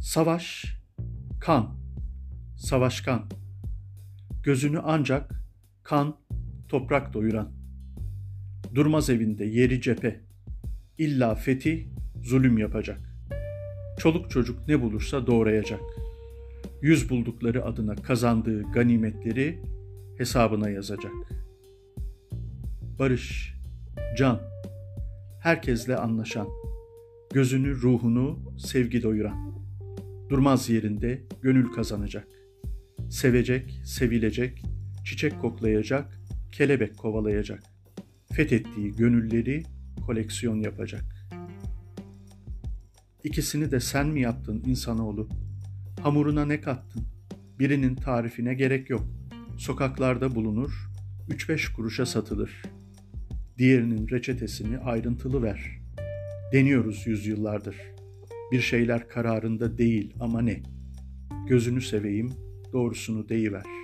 Savaş, kan, savaşkan. Gözünü ancak kan, toprak doyuran. Durmaz evinde yeri cephe. İlla fetih, zulüm yapacak. Çoluk çocuk ne bulursa doğrayacak. Yüz buldukları adına kazandığı ganimetleri hesabına yazacak. Barış, can, herkesle anlaşan, gözünü, ruhunu sevgi doyuran. Durmaz yerinde gönül kazanacak. Sevecek, sevilecek, çiçek koklayacak, kelebek kovalayacak. Fethettiği gönülleri koleksiyon yapacak. İkisini de sen mi yaptın insanoğlu? Hamuruna ne kattın? Birinin tarifine gerek yok. Sokaklarda bulunur, üç beş kuruşa satılır. Diğerinin reçetesini ayrıntılı ver. Deniyoruz yüzyıllardır. Bir şeyler kararında değil ama ne? Gözünü seveyim, doğrusunu deyiver.''